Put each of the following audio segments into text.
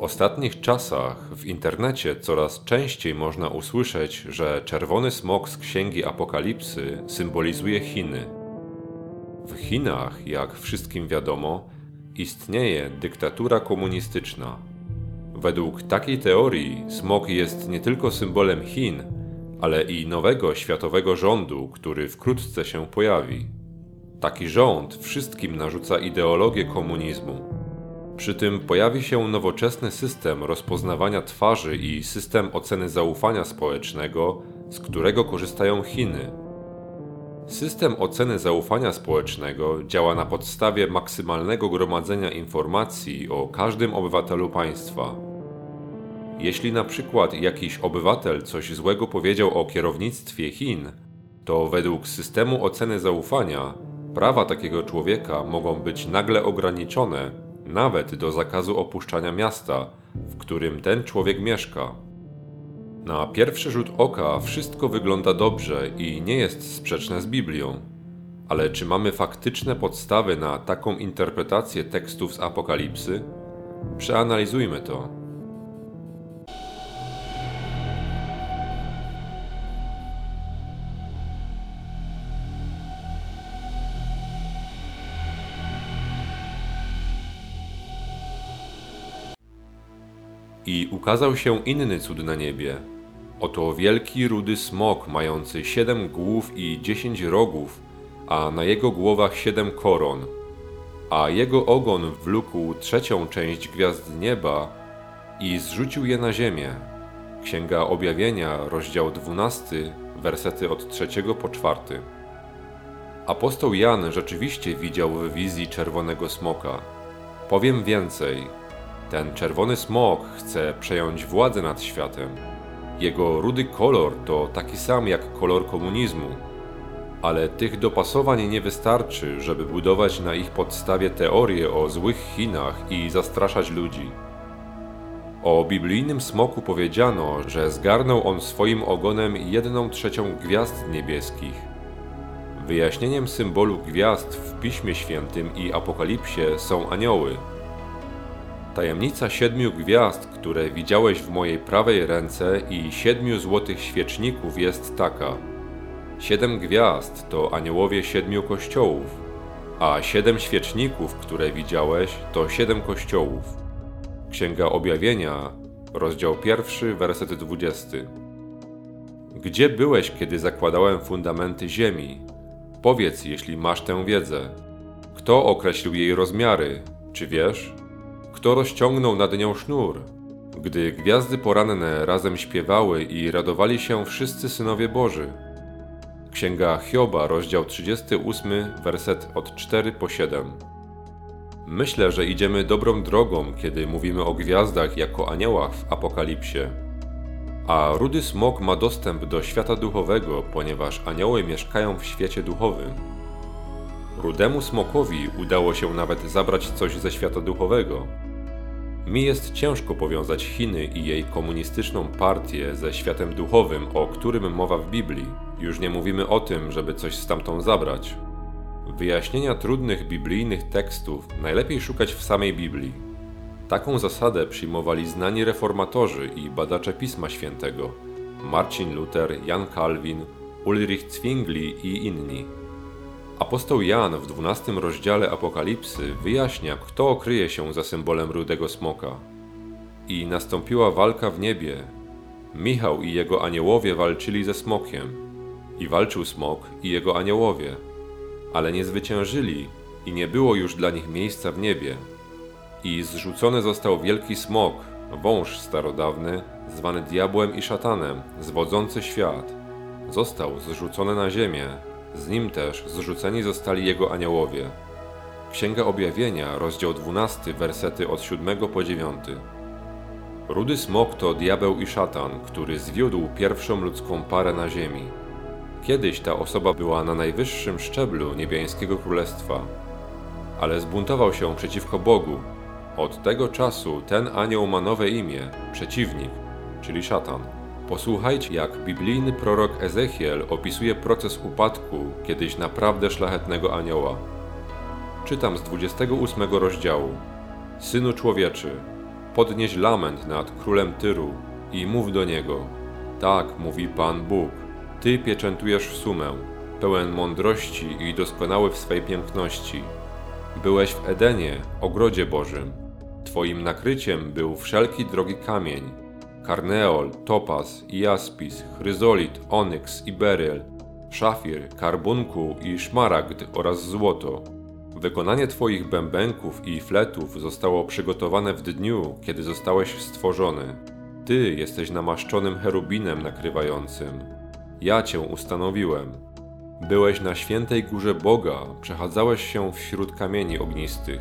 W ostatnich czasach w internecie coraz częściej można usłyszeć, że czerwony smok z księgi Apokalipsy symbolizuje Chiny. W Chinach, jak wszystkim wiadomo, istnieje dyktatura komunistyczna. Według takiej teorii smok jest nie tylko symbolem Chin, ale i nowego światowego rządu, który wkrótce się pojawi. Taki rząd wszystkim narzuca ideologię komunizmu. Przy tym pojawi się nowoczesny system rozpoznawania twarzy i system oceny zaufania społecznego, z którego korzystają Chiny. System oceny zaufania społecznego działa na podstawie maksymalnego gromadzenia informacji o każdym obywatelu państwa. Jeśli na przykład jakiś obywatel coś złego powiedział o kierownictwie Chin, to według systemu oceny zaufania prawa takiego człowieka mogą być nagle ograniczone nawet do zakazu opuszczania miasta, w którym ten człowiek mieszka. Na pierwszy rzut oka wszystko wygląda dobrze i nie jest sprzeczne z Biblią. Ale czy mamy faktyczne podstawy na taką interpretację tekstów z Apokalipsy? Przeanalizujmy to. I ukazał się inny cud na niebie. Oto wielki rudy smok, mający siedem głów i dziesięć rogów, a na jego głowach siedem koron. A jego ogon wlókł trzecią część gwiazd nieba i zrzucił je na ziemię. Księga Objawienia, rozdział 12, wersety od trzeciego po czwarty. Apostoł Jan rzeczywiście widział w wizji czerwonego smoka. Powiem więcej – ten czerwony smok chce przejąć władzę nad światem. Jego rudy kolor to taki sam jak kolor komunizmu. Ale tych dopasowań nie wystarczy, żeby budować na ich podstawie teorie o złych Chinach i zastraszać ludzi. O biblijnym smoku powiedziano, że zgarnął on swoim ogonem jedną trzecią gwiazd niebieskich. Wyjaśnieniem symbolu gwiazd w Piśmie Świętym i Apokalipsie są anioły – Tajemnica siedmiu gwiazd, które widziałeś w mojej prawej ręce i siedmiu złotych świeczników jest taka. Siedem gwiazd to aniołowie siedmiu kościołów, a siedem świeczników, które widziałeś, to siedem kościołów. Księga Objawienia, rozdział pierwszy, werset dwudziesty. Gdzie byłeś, kiedy zakładałem fundamenty ziemi? Powiedz, jeśli masz tę wiedzę. Kto określił jej rozmiary? Czy wiesz? Kto rozciągnął nad nią sznur? Gdy gwiazdy poranne razem śpiewały i radowali się wszyscy synowie Boży. Księga Hioba, rozdział 38, werset od 4 po 7. Myślę, że idziemy dobrą drogą, kiedy mówimy o gwiazdach jako aniołach w Apokalipsie. A rudy smok ma dostęp do świata duchowego, ponieważ anioły mieszkają w świecie duchowym. Rudemu smokowi udało się nawet zabrać coś ze świata duchowego. Mi jest ciężko powiązać Chiny i jej komunistyczną partię ze światem duchowym, o którym mowa w Biblii. Już nie mówimy o tym, żeby coś stamtąd zabrać. Wyjaśnienia trudnych biblijnych tekstów najlepiej szukać w samej Biblii. Taką zasadę przyjmowali znani reformatorzy i badacze Pisma Świętego Marcin Luther, Jan Calvin, Ulrich Zwingli i inni. Apostoł Jan w 12 rozdziale Apokalipsy wyjaśnia, kto kryje się za symbolem rudego smoka. I nastąpiła walka w niebie. Michał i jego aniołowie walczyli ze smokiem. I walczył smok i jego aniołowie. Ale nie zwyciężyli i nie było już dla nich miejsca w niebie. I zrzucony został wielki smok, wąż starodawny, zwany diabłem i szatanem, zwodzący świat. Został zrzucony na ziemię, z nim też zrzuceni zostali jego aniołowie. Księga Objawienia, rozdział 12, wersety od 7 po 9. Rudy smok to diabeł i szatan, który zwiódł pierwszą ludzką parę na ziemi. Kiedyś ta osoba była na najwyższym szczeblu niebiańskiego królestwa, ale zbuntował się przeciwko Bogu. Od tego czasu ten anioł ma nowe imię przeciwnik, czyli szatan. Posłuchajcie, jak biblijny prorok Ezechiel opisuje proces upadku kiedyś naprawdę szlachetnego anioła. Czytam z 28 rozdziału. Synu człowieczy, podnieś lament nad królem Tyru i mów do niego. Tak mówi Pan Bóg. Ty pieczętujesz w sumę, pełen mądrości i doskonały w swej piękności. Byłeś w Edenie, ogrodzie Bożym. Twoim nakryciem był wszelki drogi kamień, karneol, topaz jaspis, chryzolit, onyks i beryl, szafir, karbunkuł i szmaragd oraz złoto. Wykonanie Twoich bębenków i fletów zostało przygotowane w dniu, kiedy zostałeś stworzony. Ty jesteś namaszczonym cherubinem nakrywającym. Ja Cię ustanowiłem. Byłeś na świętej górze Boga, przechadzałeś się wśród kamieni ognistych.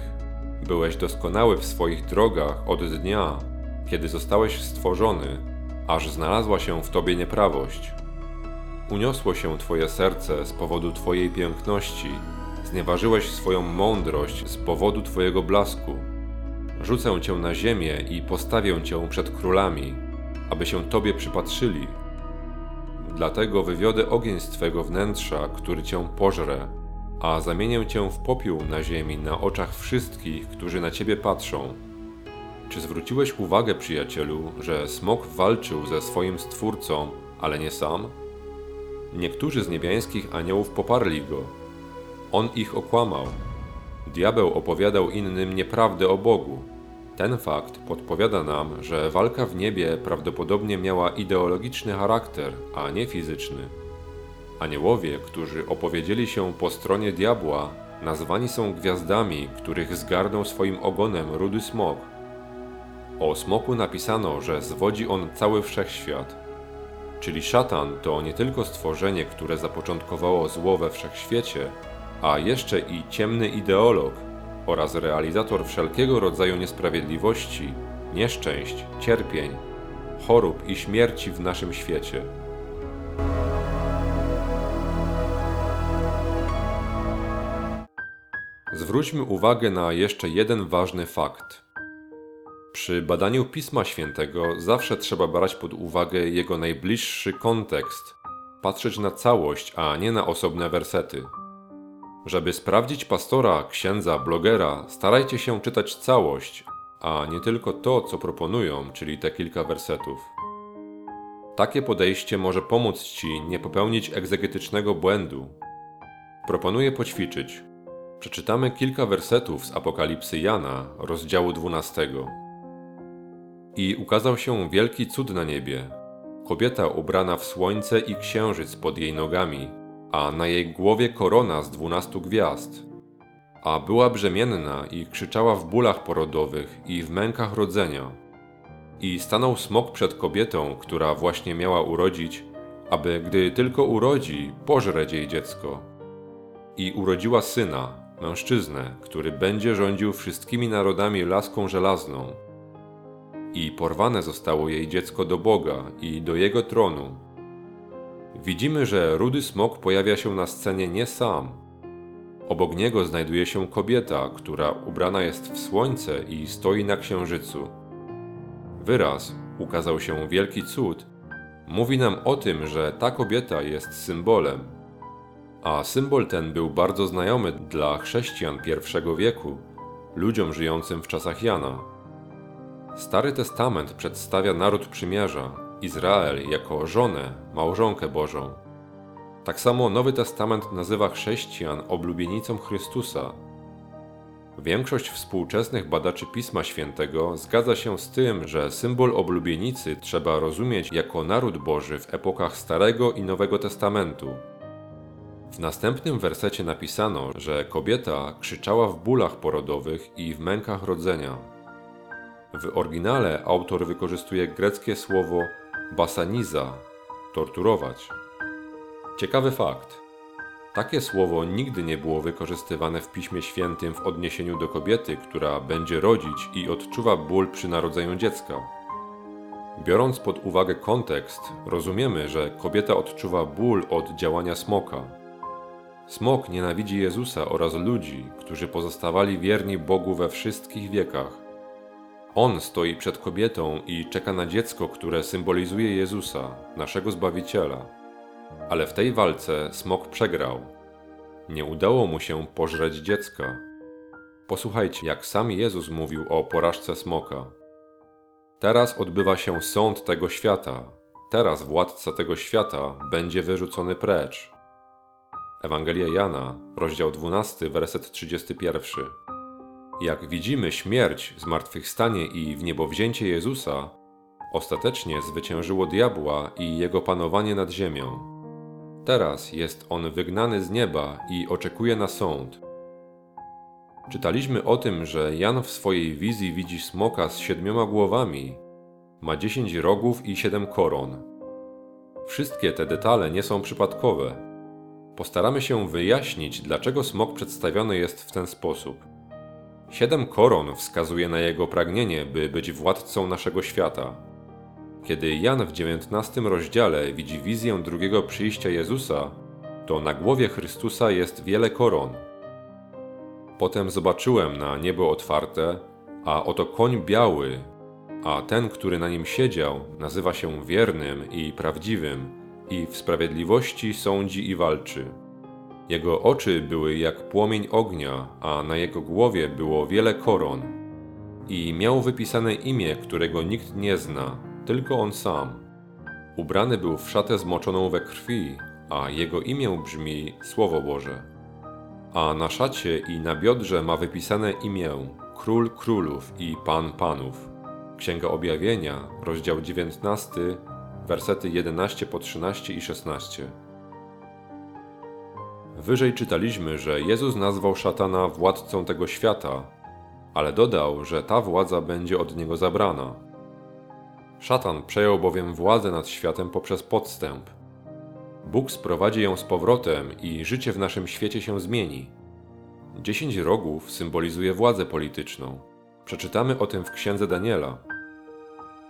Byłeś doskonały w swoich drogach od dnia, kiedy zostałeś stworzony, aż znalazła się w Tobie nieprawość. Uniosło się Twoje serce z powodu Twojej piękności, znieważyłeś swoją mądrość z powodu Twojego blasku. Rzucę Cię na ziemię i postawię Cię przed królami, aby się Tobie przypatrzyli. Dlatego wywiodę ogień z Twego wnętrza, który Cię pożre, a zamienię Cię w popiół na ziemi na oczach wszystkich, którzy na Ciebie patrzą. Czy zwróciłeś uwagę, przyjacielu, że smok walczył ze swoim stwórcą, ale nie sam? Niektórzy z niebiańskich aniołów poparli go. On ich okłamał. Diabeł opowiadał innym nieprawdę o Bogu. Ten fakt podpowiada nam, że walka w niebie prawdopodobnie miała ideologiczny charakter, a nie fizyczny. Aniołowie, którzy opowiedzieli się po stronie diabła, nazwani są gwiazdami, których zgarnął swoim ogonem rudy smok. O smoku napisano, że zwodzi on cały wszechświat. Czyli szatan to nie tylko stworzenie, które zapoczątkowało zło we wszechświecie, a jeszcze i ciemny ideolog oraz realizator wszelkiego rodzaju niesprawiedliwości, nieszczęść, cierpień, chorób i śmierci w naszym świecie. Zwróćmy uwagę na jeszcze jeden ważny fakt. Przy badaniu Pisma Świętego zawsze trzeba brać pod uwagę jego najbliższy kontekst, patrzeć na całość, a nie na osobne wersety. Żeby sprawdzić pastora, księdza, blogera, starajcie się czytać całość, a nie tylko to, co proponują, czyli te kilka wersetów. Takie podejście może pomóc Ci nie popełnić egzegetycznego błędu. Proponuję poćwiczyć. Przeczytamy kilka wersetów z Apokalipsy Jana, rozdziału 12. I ukazał się wielki cud na niebie. Kobieta ubrana w słońce i księżyc pod jej nogami, a na jej głowie korona z dwunastu gwiazd. A była brzemienna i krzyczała w bólach porodowych i w mękach rodzenia. I stanął smok przed kobietą, która właśnie miała urodzić, aby gdy tylko urodzi, pożreć jej dziecko. I urodziła syna, mężczyznę, który będzie rządził wszystkimi narodami laską żelazną i porwane zostało jej dziecko do Boga i do jego tronu. Widzimy, że rudy smok pojawia się na scenie nie sam. Obok niego znajduje się kobieta, która ubrana jest w słońce i stoi na księżycu. Wyraz ukazał się wielki cud. Mówi nam o tym, że ta kobieta jest symbolem. A symbol ten był bardzo znajomy dla chrześcijan pierwszego wieku, ludziom żyjącym w czasach Jana. Stary Testament przedstawia naród przymierza, Izrael, jako żonę, małżonkę Bożą. Tak samo Nowy Testament nazywa chrześcijan oblubienicą Chrystusa. Większość współczesnych badaczy Pisma Świętego zgadza się z tym, że symbol oblubienicy trzeba rozumieć jako naród Boży w epokach Starego i Nowego Testamentu. W następnym wersecie napisano, że kobieta krzyczała w bólach porodowych i w mękach rodzenia. W oryginale autor wykorzystuje greckie słowo basaniza torturować. Ciekawy fakt. Takie słowo nigdy nie było wykorzystywane w Piśmie Świętym w odniesieniu do kobiety, która będzie rodzić i odczuwa ból przy narodzeniu dziecka. Biorąc pod uwagę kontekst, rozumiemy, że kobieta odczuwa ból od działania smoka. Smok nienawidzi Jezusa oraz ludzi, którzy pozostawali wierni Bogu we wszystkich wiekach. On stoi przed kobietą i czeka na dziecko, które symbolizuje Jezusa, naszego Zbawiciela. Ale w tej walce smok przegrał. Nie udało mu się pożreć dziecka. Posłuchajcie, jak sam Jezus mówił o porażce smoka. Teraz odbywa się sąd tego świata. Teraz władca tego świata będzie wyrzucony precz. Ewangelia Jana, rozdział 12, werset 31. Jak widzimy śmierć, zmartwychwstanie i wniebowzięcie Jezusa, ostatecznie zwyciężyło diabła i jego panowanie nad ziemią. Teraz jest on wygnany z nieba i oczekuje na sąd. Czytaliśmy o tym, że Jan w swojej wizji widzi smoka z siedmioma głowami. Ma dziesięć rogów i siedem koron. Wszystkie te detale nie są przypadkowe. Postaramy się wyjaśnić, dlaczego smok przedstawiony jest w ten sposób. Siedem koron wskazuje na jego pragnienie, by być władcą naszego świata. Kiedy Jan w XIX rozdziale widzi wizję drugiego przyjścia Jezusa, to na głowie Chrystusa jest wiele koron. Potem zobaczyłem na niebo otwarte, a oto koń biały, a ten, który na nim siedział, nazywa się wiernym i prawdziwym, i w sprawiedliwości sądzi i walczy. Jego oczy były jak płomień ognia, a na jego głowie było wiele koron. I miał wypisane imię, którego nikt nie zna, tylko on sam. Ubrany był w szatę zmoczoną we krwi, a jego imię brzmi Słowo Boże. A na szacie i na biodrze ma wypisane imię Król Królów i Pan Panów. Księga Objawienia, rozdział 19, wersety 11 po 13 i 16. Wyżej czytaliśmy, że Jezus nazwał szatana władcą tego świata, ale dodał, że ta władza będzie od niego zabrana. Szatan przejął bowiem władzę nad światem poprzez podstęp. Bóg sprowadzi ją z powrotem i życie w naszym świecie się zmieni. Dziesięć rogów symbolizuje władzę polityczną. Przeczytamy o tym w księdze Daniela.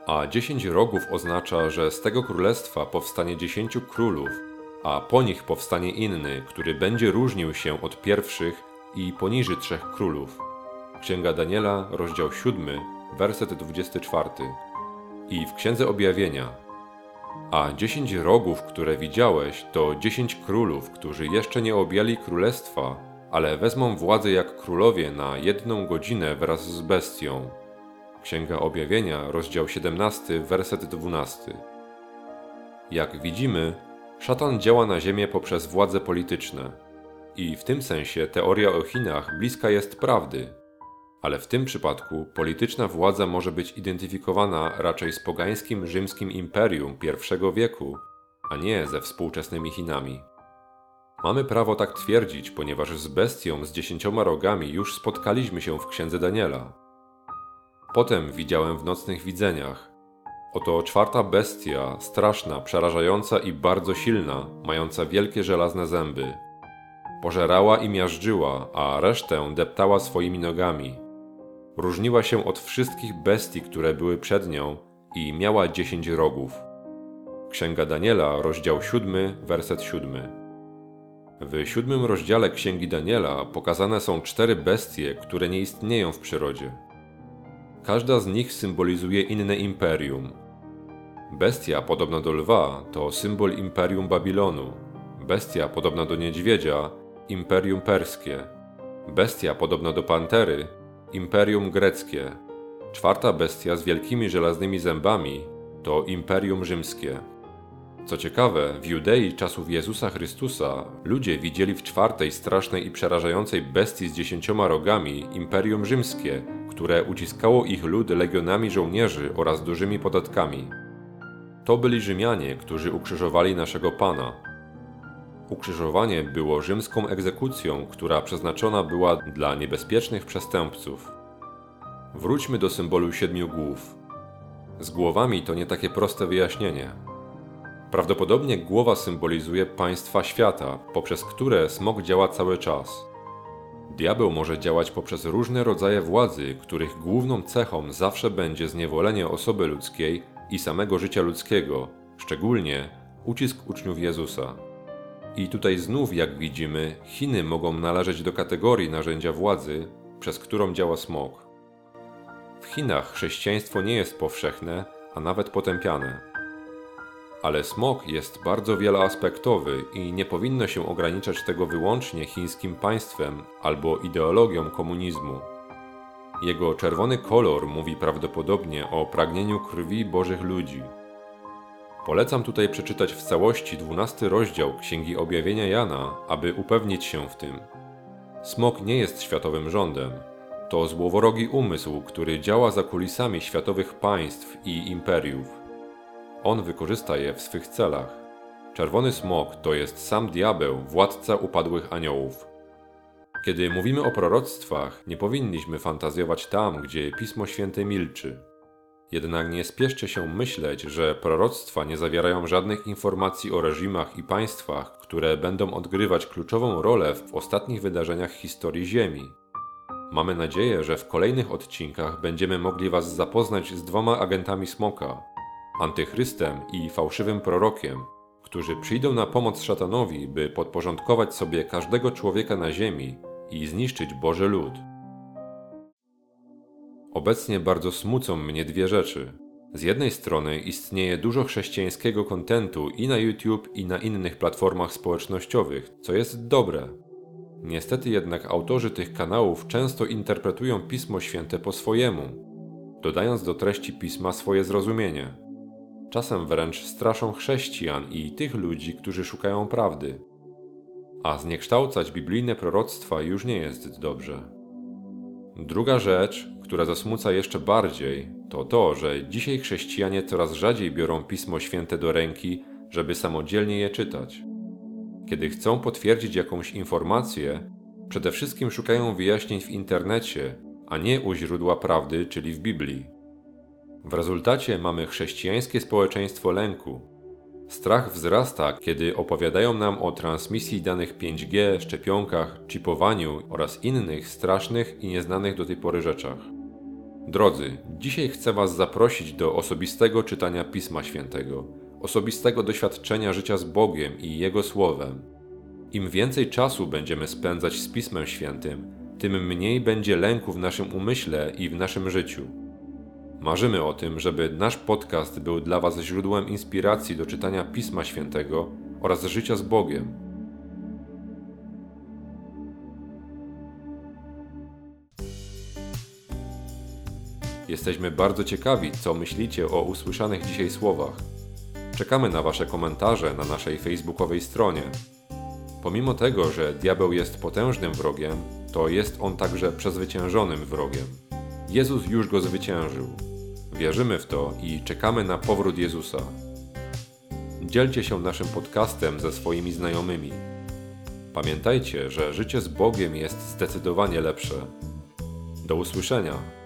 A dziesięć rogów oznacza, że z tego królestwa powstanie dziesięciu królów, a po nich powstanie inny, który będzie różnił się od pierwszych i poniży trzech królów. Księga Daniela, rozdział 7, werset 24. I w Księdze Objawienia. A dziesięć rogów, które widziałeś, to dziesięć królów, którzy jeszcze nie objęli królestwa, ale wezmą władzę jak królowie na jedną godzinę wraz z bestią. Księga Objawienia, rozdział 17, werset 12. Jak widzimy, szatan działa na Ziemię poprzez władze polityczne. I w tym sensie teoria o Chinach bliska jest prawdy. Ale w tym przypadku polityczna władza może być identyfikowana raczej z pogańskim rzymskim imperium I wieku, a nie ze współczesnymi Chinami. Mamy prawo tak twierdzić, ponieważ z bestią z dziesięcioma rogami już spotkaliśmy się w księdze Daniela. Potem widziałem w nocnych widzeniach. Oto czwarta bestia, straszna, przerażająca i bardzo silna, mająca wielkie żelazne zęby. Pożerała i miażdżyła, a resztę deptała swoimi nogami. Różniła się od wszystkich bestii, które były przed nią i miała dziesięć rogów. Księga Daniela, rozdział 7, werset 7. W siódmym rozdziale Księgi Daniela pokazane są cztery bestie, które nie istnieją w przyrodzie. Każda z nich symbolizuje inne imperium. Bestia podobna do lwa to symbol imperium Babilonu. Bestia podobna do niedźwiedzia imperium perskie. Bestia podobna do pantery imperium greckie. Czwarta bestia z wielkimi żelaznymi zębami to imperium rzymskie. Co ciekawe, w Judei czasów Jezusa Chrystusa ludzie widzieli w czwartej strasznej i przerażającej bestii z dziesięcioma rogami imperium rzymskie, które uciskało ich lud legionami żołnierzy oraz dużymi podatkami. To byli Rzymianie, którzy ukrzyżowali naszego Pana. Ukrzyżowanie było rzymską egzekucją, która przeznaczona była dla niebezpiecznych przestępców. Wróćmy do symbolu siedmiu głów. Z głowami to nie takie proste wyjaśnienie. Prawdopodobnie głowa symbolizuje państwa świata, poprzez które smok działa cały czas. Diabeł może działać poprzez różne rodzaje władzy, których główną cechą zawsze będzie zniewolenie osoby ludzkiej i samego życia ludzkiego, szczególnie ucisk uczniów Jezusa. I tutaj znów, jak widzimy, Chiny mogą należeć do kategorii narzędzia władzy, przez którą działa smok. W Chinach chrześcijaństwo nie jest powszechne, a nawet potępiane. Ale smok jest bardzo wieloaspektowy i nie powinno się ograniczać tego wyłącznie chińskim państwem albo ideologią komunizmu. Jego czerwony kolor mówi prawdopodobnie o pragnieniu krwi Bożych ludzi. Polecam tutaj przeczytać w całości 12 rozdział Księgi Objawienia Jana, aby upewnić się w tym. Smok nie jest światowym rządem. To złowrogi umysł, który działa za kulisami światowych państw i imperiów. On wykorzysta je w swych celach. Czerwony smok to jest sam diabeł, władca upadłych aniołów. Kiedy mówimy o proroctwach, nie powinniśmy fantazjować tam, gdzie Pismo Święte milczy. Jednak nie spieszcie się myśleć, że proroctwa nie zawierają żadnych informacji o reżimach i państwach, które będą odgrywać kluczową rolę w ostatnich wydarzeniach historii Ziemi. Mamy nadzieję, że w kolejnych odcinkach będziemy mogli Was zapoznać z dwoma agentami smoka antychrystem i fałszywym prorokiem, którzy przyjdą na pomoc szatanowi, by podporządkować sobie każdego człowieka na ziemi i zniszczyć Boży lud. Obecnie bardzo smucą mnie dwie rzeczy. Z jednej strony istnieje dużo chrześcijańskiego kontentu i na YouTube, i na innych platformach społecznościowych, co jest dobre. Niestety jednak autorzy tych kanałów często interpretują Pismo Święte po swojemu, dodając do treści pisma swoje zrozumienie. Czasem wręcz straszą chrześcijan i tych ludzi, którzy szukają prawdy. A zniekształcać biblijne proroctwa już nie jest dobrze. Druga rzecz, która zasmuca jeszcze bardziej, to to, że dzisiaj chrześcijanie coraz rzadziej biorą Pismo Święte do ręki, żeby samodzielnie je czytać. Kiedy chcą potwierdzić jakąś informację, przede wszystkim szukają wyjaśnień w internecie, a nie u źródła prawdy, czyli w Biblii. W rezultacie mamy chrześcijańskie społeczeństwo lęku. Strach wzrasta, kiedy opowiadają nam o transmisji danych 5G, szczepionkach, chipowaniu oraz innych strasznych i nieznanych do tej pory rzeczach. Drodzy, dzisiaj chcę Was zaprosić do osobistego czytania Pisma Świętego, osobistego doświadczenia życia z Bogiem i Jego Słowem. Im więcej czasu będziemy spędzać z Pismem Świętym, tym mniej będzie lęku w naszym umyśle i w naszym życiu. Marzymy o tym, żeby nasz podcast był dla Was źródłem inspiracji do czytania Pisma Świętego oraz życia z Bogiem. Jesteśmy bardzo ciekawi, co myślicie o usłyszanych dzisiaj słowach. Czekamy na Wasze komentarze na naszej facebookowej stronie. Pomimo tego, że diabeł jest potężnym wrogiem, to jest on także przezwyciężonym wrogiem. Jezus już go zwyciężył. Wierzymy w to i czekamy na powrót Jezusa. Dzielcie się naszym podcastem ze swoimi znajomymi. Pamiętajcie, że życie z Bogiem jest zdecydowanie lepsze. Do usłyszenia.